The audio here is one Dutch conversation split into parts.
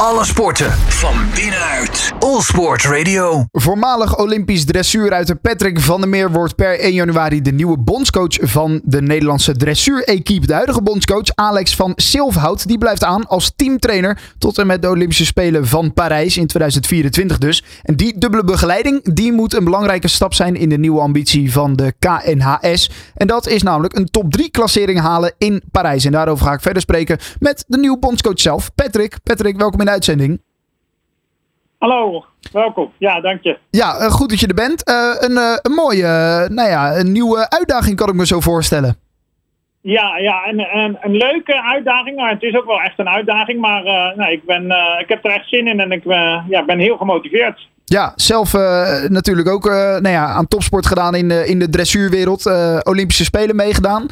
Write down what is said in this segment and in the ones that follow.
Alle sporten van binnenuit. All Sport Radio. Voormalig Olympisch dressuurruiter Patrick van der Meer wordt per 1 januari de nieuwe bondscoach van de Nederlandse dressuurequipe. De huidige bondscoach Alex van Silfhout die blijft aan als teamtrainer tot en met de Olympische Spelen van Parijs in 2024 dus. En die dubbele begeleiding die moet een belangrijke stap zijn in de nieuwe ambitie van de KNHS. En dat is namelijk een top 3 klassering halen in Parijs. En daarover ga ik verder spreken met de nieuwe bondscoach zelf, Patrick. Patrick, welkom in de uitzending. Hallo, welkom. Ja, dank je. Ja, eh, goed dat je er bent. Eh, een, eh, een mooie, nou ja, een nieuwe uitdaging kan ik me zo voorstellen. Ja, ja en, en een leuke uitdaging. Maar het is ook wel echt een uitdaging. Maar eh, nou, ik, ben, eh, ik heb er echt zin in en ik eh, ja, ben heel gemotiveerd. Ja, zelf natuurlijk ook nou ja, aan topsport gedaan in de, in de dressuurwereld. Olympische Spelen meegedaan.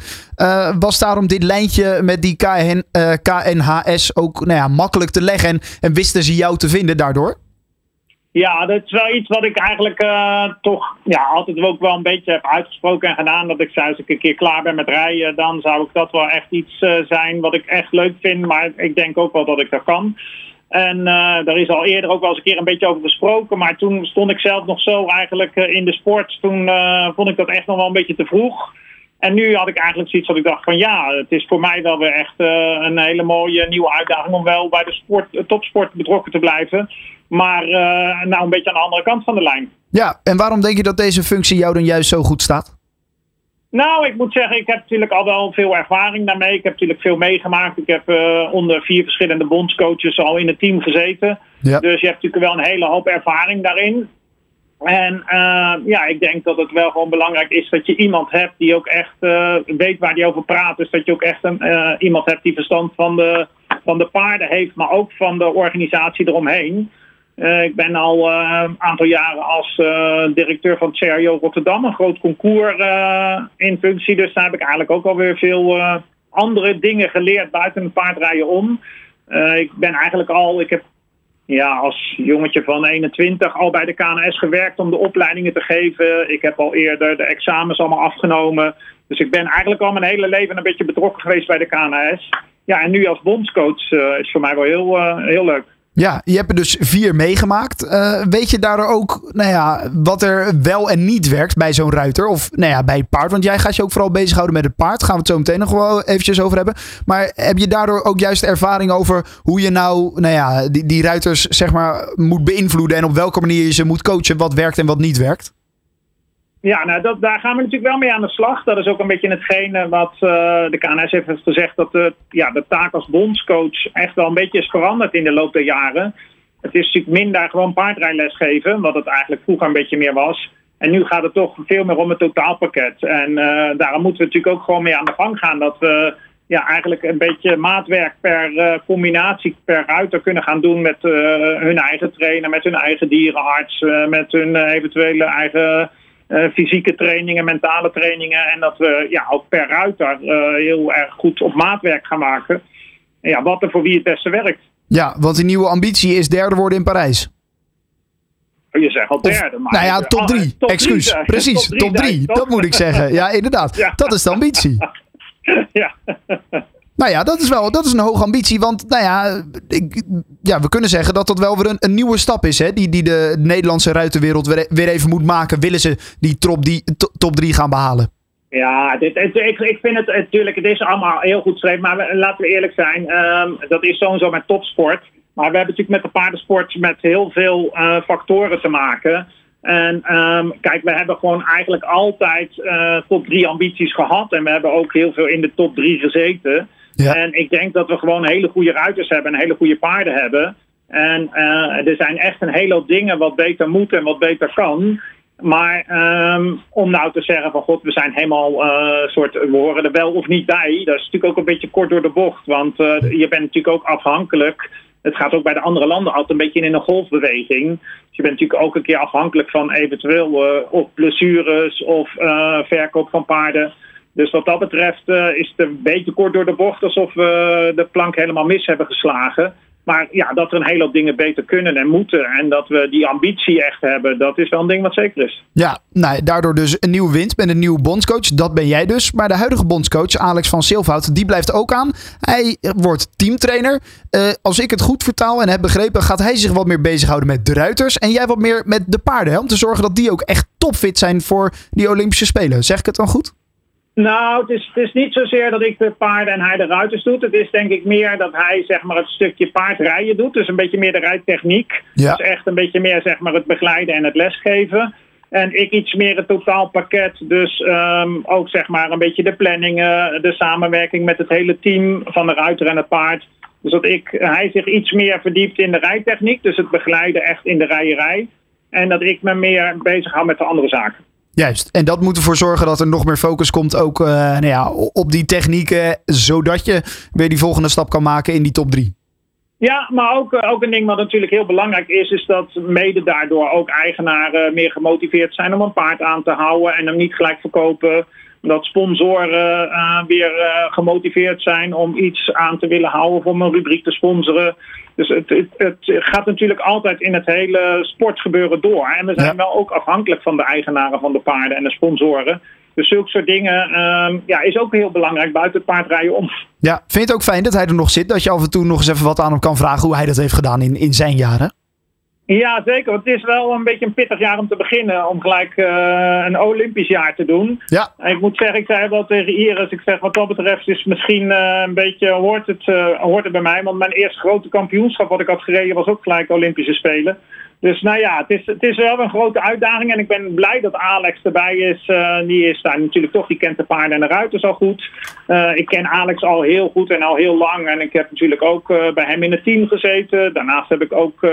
Was daarom dit lijntje met die KN, KNHS ook nou ja, makkelijk te leggen? En, en wisten ze jou te vinden daardoor? Ja, dat is wel iets wat ik eigenlijk eh, toch ja, altijd ook wel een beetje heb uitgesproken en gedaan. Dat ik zei, als ik een keer klaar ben met rijden, dan zou ik dat wel echt iets eh, zijn wat ik echt leuk vind. Maar ik denk ook wel dat ik dat kan. En eh daar is al eerder ook wel eens een keer een beetje over gesproken. Maar toen stond ik zelf nog zo eigenlijk eh, in de sport. Toen eh, vond ik dat echt nog wel een beetje te vroeg. En nu had ik eigenlijk zoiets dat ik dacht van ja, het is voor mij wel weer echt eh, een hele mooie nieuwe uitdaging om wel bij de sport, eh, topsport betrokken te blijven. Maar eh, nou een beetje aan de andere kant van de lijn. Ja, en waarom denk je dat deze functie jou dan juist zo goed staat? Nou, ik moet zeggen, ik heb natuurlijk al wel veel ervaring daarmee. Ik heb natuurlijk veel meegemaakt. Ik heb onder vier verschillende bondscoaches al in het team gezeten. Ja. Dus je hebt natuurlijk wel een hele hoop ervaring daarin. En eh, ja, ik denk dat het wel gewoon belangrijk is dat je iemand hebt die ook echt eh, weet waar die over praat. Dus dat je ook echt een, eh, iemand hebt die verstand van de, van de paarden heeft, maar ook van de organisatie eromheen. Eh, ik ben al een aantal jaren als directeur van CRO Rotterdam, een groot concours in functie. Dus daar heb ik eigenlijk ook alweer veel andere dingen geleerd buiten het paardrijden om. Ik ben eigenlijk al, ik heb ja, als jongetje van 21 al bij de KNS gewerkt om de opleidingen te geven. Ik heb al eerder de examens allemaal afgenomen. Dus ik ben eigenlijk al mijn hele leven een beetje betrokken geweest bij de KNS. Ja, en nu als bondscoach eh, is voor mij wel heel, eh, heel leuk. Ja, je hebt er dus vier meegemaakt. Eh, weet je daar ook nou ja, wat er wel en niet werkt bij zo'n ruiter? Of nou ja, bij het paard? Want jij gaat je ook vooral bezighouden met het paard. Gaan we het zo meteen nog wel eventjes over hebben. Maar heb je daardoor ook juist ervaring over hoe je nou, nou ja, die, die ruiters zeg maar moet beïnvloeden en op welke manier je ze moet coachen, wat werkt en wat niet werkt? Ja, nou dat, daar gaan we natuurlijk wel mee aan de slag. Dat is ook een beetje hetgene wat eh, de KNS heeft gezegd. Dat de, ja, de taak als bondscoach echt wel een beetje is veranderd in de loop der jaren. Het is natuurlijk minder gewoon paardrijles geven, wat het eigenlijk vroeger een beetje meer was. En nu gaat het toch veel meer om het totaalpakket. En eh, daarom moeten we natuurlijk ook gewoon mee aan de gang gaan. Dat we ja, eigenlijk een beetje maatwerk per eh, combinatie, per ruiter kunnen gaan doen met hun eigen trainer, met hun eigen dierenarts, met hun eventuele eigen eh, fysieke trainingen, mentale trainingen. En dat we ja, ook per ruiter eh, heel erg goed op maatwerk gaan maken. En ja, wat er voor wie het beste werkt. Ja, want die nieuwe ambitie is derde worden in Parijs. Je zegt al derde. Maar nou ja, top Ah, drie. top Excuus. drie, Precies, top top drie, drie. nee, Dat top. moet ik zeggen. Ja, inderdaad. Ja. Dat is de ambitie. ja. Nou ja, dat is wel dat is een hoge ambitie. Want nou ja, ik, ja, we kunnen zeggen dat dat wel weer een, nieuwe stap is. Hè, die, die de Nederlandse ruitenwereld weer, weer even moet maken. Willen ze die top, die, to- top drie gaan behalen? Ja, dit, ik, ik vind het natuurlijk, het is allemaal heel goed geschreven, maar laten we eerlijk zijn, ehm, dat is sowieso met topsport. Maar we hebben natuurlijk met de paardensport met heel veel eh, factoren te maken. En ehm, kijk, we hebben gewoon eigenlijk altijd eh, top drie ambities gehad. En we hebben ook heel veel in de top drie gezeten. Ja. En ik denk dat we gewoon hele goede ruiters hebben en hele goede paarden hebben. En eh, er zijn echt een hele hoop dingen wat beter moet en wat beter kan. Maar ehm, om nou te zeggen van god, we zijn helemaal eh, soort, we horen er wel of niet bij, dat is natuurlijk ook een beetje kort door de bocht. Want eh, je bent natuurlijk ook afhankelijk. Het gaat ook bij de andere landen altijd een beetje in een golfbeweging. Dus je bent natuurlijk ook een keer afhankelijk van eventueel eh, of blessures of verkoop van paarden. Dus wat dat betreft eh, is het een beetje kort door de bocht alsof we de plank helemaal mis hebben geslagen. Maar ja, dat er een hele hoop dingen beter kunnen en moeten. En dat we die ambitie echt hebben, dat is wel een ding wat zeker is. Ja, nou, daardoor dus een nieuwe wind met een nieuwe bondscoach. Dat ben jij dus. Maar de huidige bondscoach, Alex van Silvout, die blijft ook aan. Hij wordt teamtrainer. Uh, als ik het goed vertaal en heb begrepen, gaat hij zich wat meer bezighouden met de ruiters. En jij wat meer met de paarden. Hè? Om te zorgen dat die ook echt topfit zijn voor die Olympische Spelen. Zeg ik het dan goed? Nou, het is, het is niet zozeer dat ik de paarden en hij de ruiters doet. Het is denk ik meer dat hij zeg maar, het stukje paardrijden doet. Dus een beetje meer de rijtechniek. Ja. Dus echt een beetje meer zeg maar, het begeleiden en het lesgeven. En ik iets meer het totaalpakket. Dus um, ook zeg maar een beetje de planningen, de samenwerking met het hele team van de ruiter en het paard. Dus dat ik, hij zich iets meer verdiept in de rijtechniek. Dus het begeleiden echt in de rijerij. En dat ik me meer bezig hou met de andere zaken. Juist. En dat moet ervoor zorgen dat er nog meer focus komt ook uh, nou ja, op die technieken. Zodat je weer die volgende stap kan maken in die top 3. Ja, maar ook, ook een ding wat natuurlijk heel belangrijk is, is dat mede daardoor ook eigenaren meer gemotiveerd zijn om een paard aan te houden en hem niet gelijk verkopen. Dat sponsoren uh, weer uh, gemotiveerd zijn om iets aan te willen houden of om een rubriek te sponsoren. Dus het, het, het, gaat natuurlijk altijd in het hele sportgebeuren door. En we zijn wel ook afhankelijk van de eigenaren van de paarden en de sponsoren. Dus zulke soort dingen uh, ja, is ook heel belangrijk buiten het paardrijden om. Ja, vind je het ook fijn dat hij er nog zit? Dat je af en toe nog eens even wat aan hem kan vragen hoe hij dat heeft gedaan in, in zijn jaren? Ja, zeker. Het is wel een beetje een pittig jaar om te beginnen. Om gelijk uh, een Olympisch jaar te doen. Ja. En ik moet zeggen, ik zei wel tegen Iris. Ik zeg wat dat betreft is misschien uh, een beetje, hoort het, uh, hoort het bij mij. Want mijn eerste grote kampioenschap wat ik had gereden was ook gelijk Olympische Spelen. Dus nou ja, het is, het is wel een grote uitdaging. En ik ben blij dat Alex erbij is. Uh, die is daar natuurlijk toch, die kent de paarden en de ruiters al goed. Uh, ik ken Alex al heel goed en al heel lang. En ik heb natuurlijk ook uh, bij hem in het team gezeten. Daarnaast heb ik ook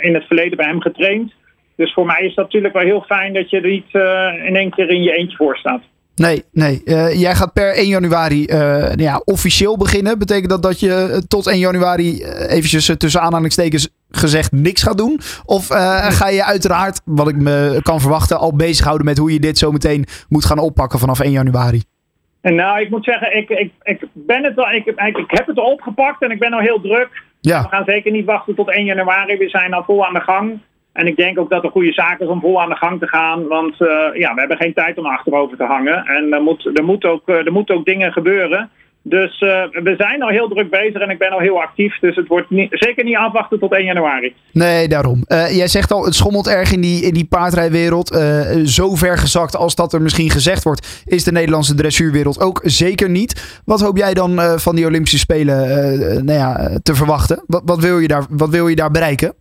in het verleden bij hem getraind. Dus voor mij is dat natuurlijk wel heel fijn dat je er niet in één keer in je eentje voor staat. Nee, nee. Jij gaat per 1 januari nou ja, officieel beginnen. Betekent dat dat je tot 1 januari eventjes tussen aanhalingstekens gezegd niks gaat doen? Of uh, ga je uiteraard, wat ik me kan verwachten, al bezighouden met hoe je dit zo meteen moet gaan oppakken vanaf 1 januari? Nou, ik moet zeggen, ik, ik, ik, ben het al, ik, ik, ik heb het al opgepakt en ik ben al heel druk. Ja. We gaan zeker niet wachten tot 1 januari. We zijn al vol aan de gang. En ik denk ook dat het een goede zaak is om vol aan de gang te gaan. Want uh, ja, we hebben geen tijd om achterover te hangen. En er, moet, er, moet ook, er moeten ook dingen gebeuren. Dus uh, we zijn al heel druk bezig en ik ben al heel actief. Dus het wordt niet, zeker niet afwachten tot 1 januari. Nee, daarom. Uh, jij zegt al, het schommelt erg in die, in die paardrijwereld. Uh, zo ver gezakt als dat er misschien gezegd wordt, is de Nederlandse dressuurwereld ook zeker niet. Wat hoop jij dan van die Olympische Spelen nou ja, te verwachten? Wat, wat, wil je daar, wat wil je daar bereiken?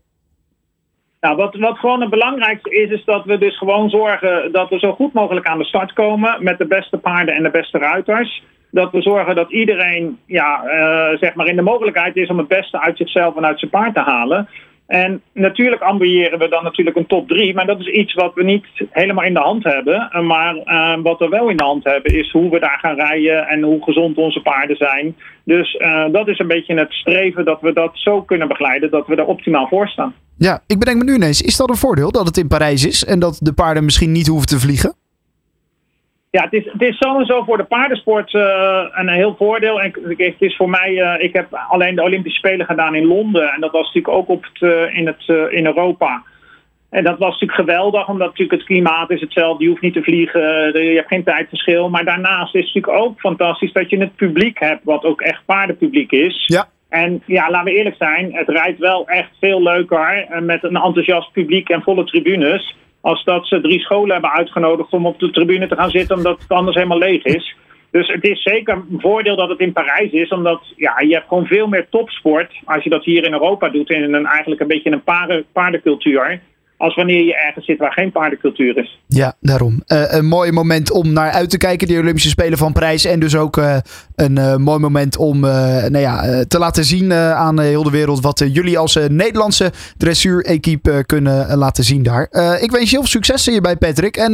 Nou, wat, wat gewoon het belangrijkste is, is dat we dus gewoon zorgen dat we zo goed mogelijk aan de start komen met de beste paarden en de beste ruiters dat we zorgen dat iedereen ja, uh, zeg maar in de mogelijkheid is om het beste uit zichzelf en uit zijn paard te halen. En natuurlijk ambiëren we dan natuurlijk een top 3, maar dat is iets wat we niet helemaal in de hand hebben. Maar uh, wat we wel in de hand hebben is hoe we daar gaan rijden en hoe gezond onze paarden zijn. Dus dat is een beetje het streven dat we dat zo kunnen begeleiden dat we er optimaal voor staan. Ja, ik bedenk me nu ineens, is dat een voordeel dat het in Parijs is en dat de paarden misschien niet hoeven te vliegen? Ja, het is, het is sowieso voor de paardensport uh, een heel voordeel. En het is voor mij, uh, ik heb alleen de Olympische Spelen gedaan in Londen. En dat was natuurlijk ook op het, uh, in, het, in Europa. En dat was natuurlijk geweldig, omdat natuurlijk het klimaat is hetzelfde. Je hoeft niet te vliegen, je hebt geen tijdverschil. Maar daarnaast is het natuurlijk ook fantastisch dat je het publiek hebt, wat ook echt paardenpubliek is. Ja. En ja, laten we eerlijk zijn, het rijdt wel echt veel leuker met een enthousiast publiek en volle tribunes als dat ze drie scholen hebben uitgenodigd om op de tribune te gaan zitten, omdat het anders helemaal leeg is. Dus het is zeker een voordeel dat het in Parijs is, omdat ja, je hebt gewoon veel meer topsport als je dat hier in Europa doet in een eigenlijk een beetje een paarden, paardencultuur als wanneer je ergens zit waar geen paardencultuur is. Ja, daarom. Uh, een mooi moment om naar uit te kijken, de Olympische Spelen van Prijs. En dus ook uh, een uh, mooi moment om nou ja, te laten zien aan heel de wereld wat jullie als Nederlandse dressuur-equipe kunnen laten zien daar. ik wens je heel veel succes hierbij, Patrick. En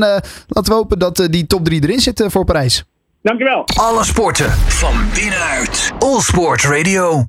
laten we hopen dat die top 3 erin zit voor Parijs. Dankjewel. Alle sporten van binnenuit. All Sport Radio.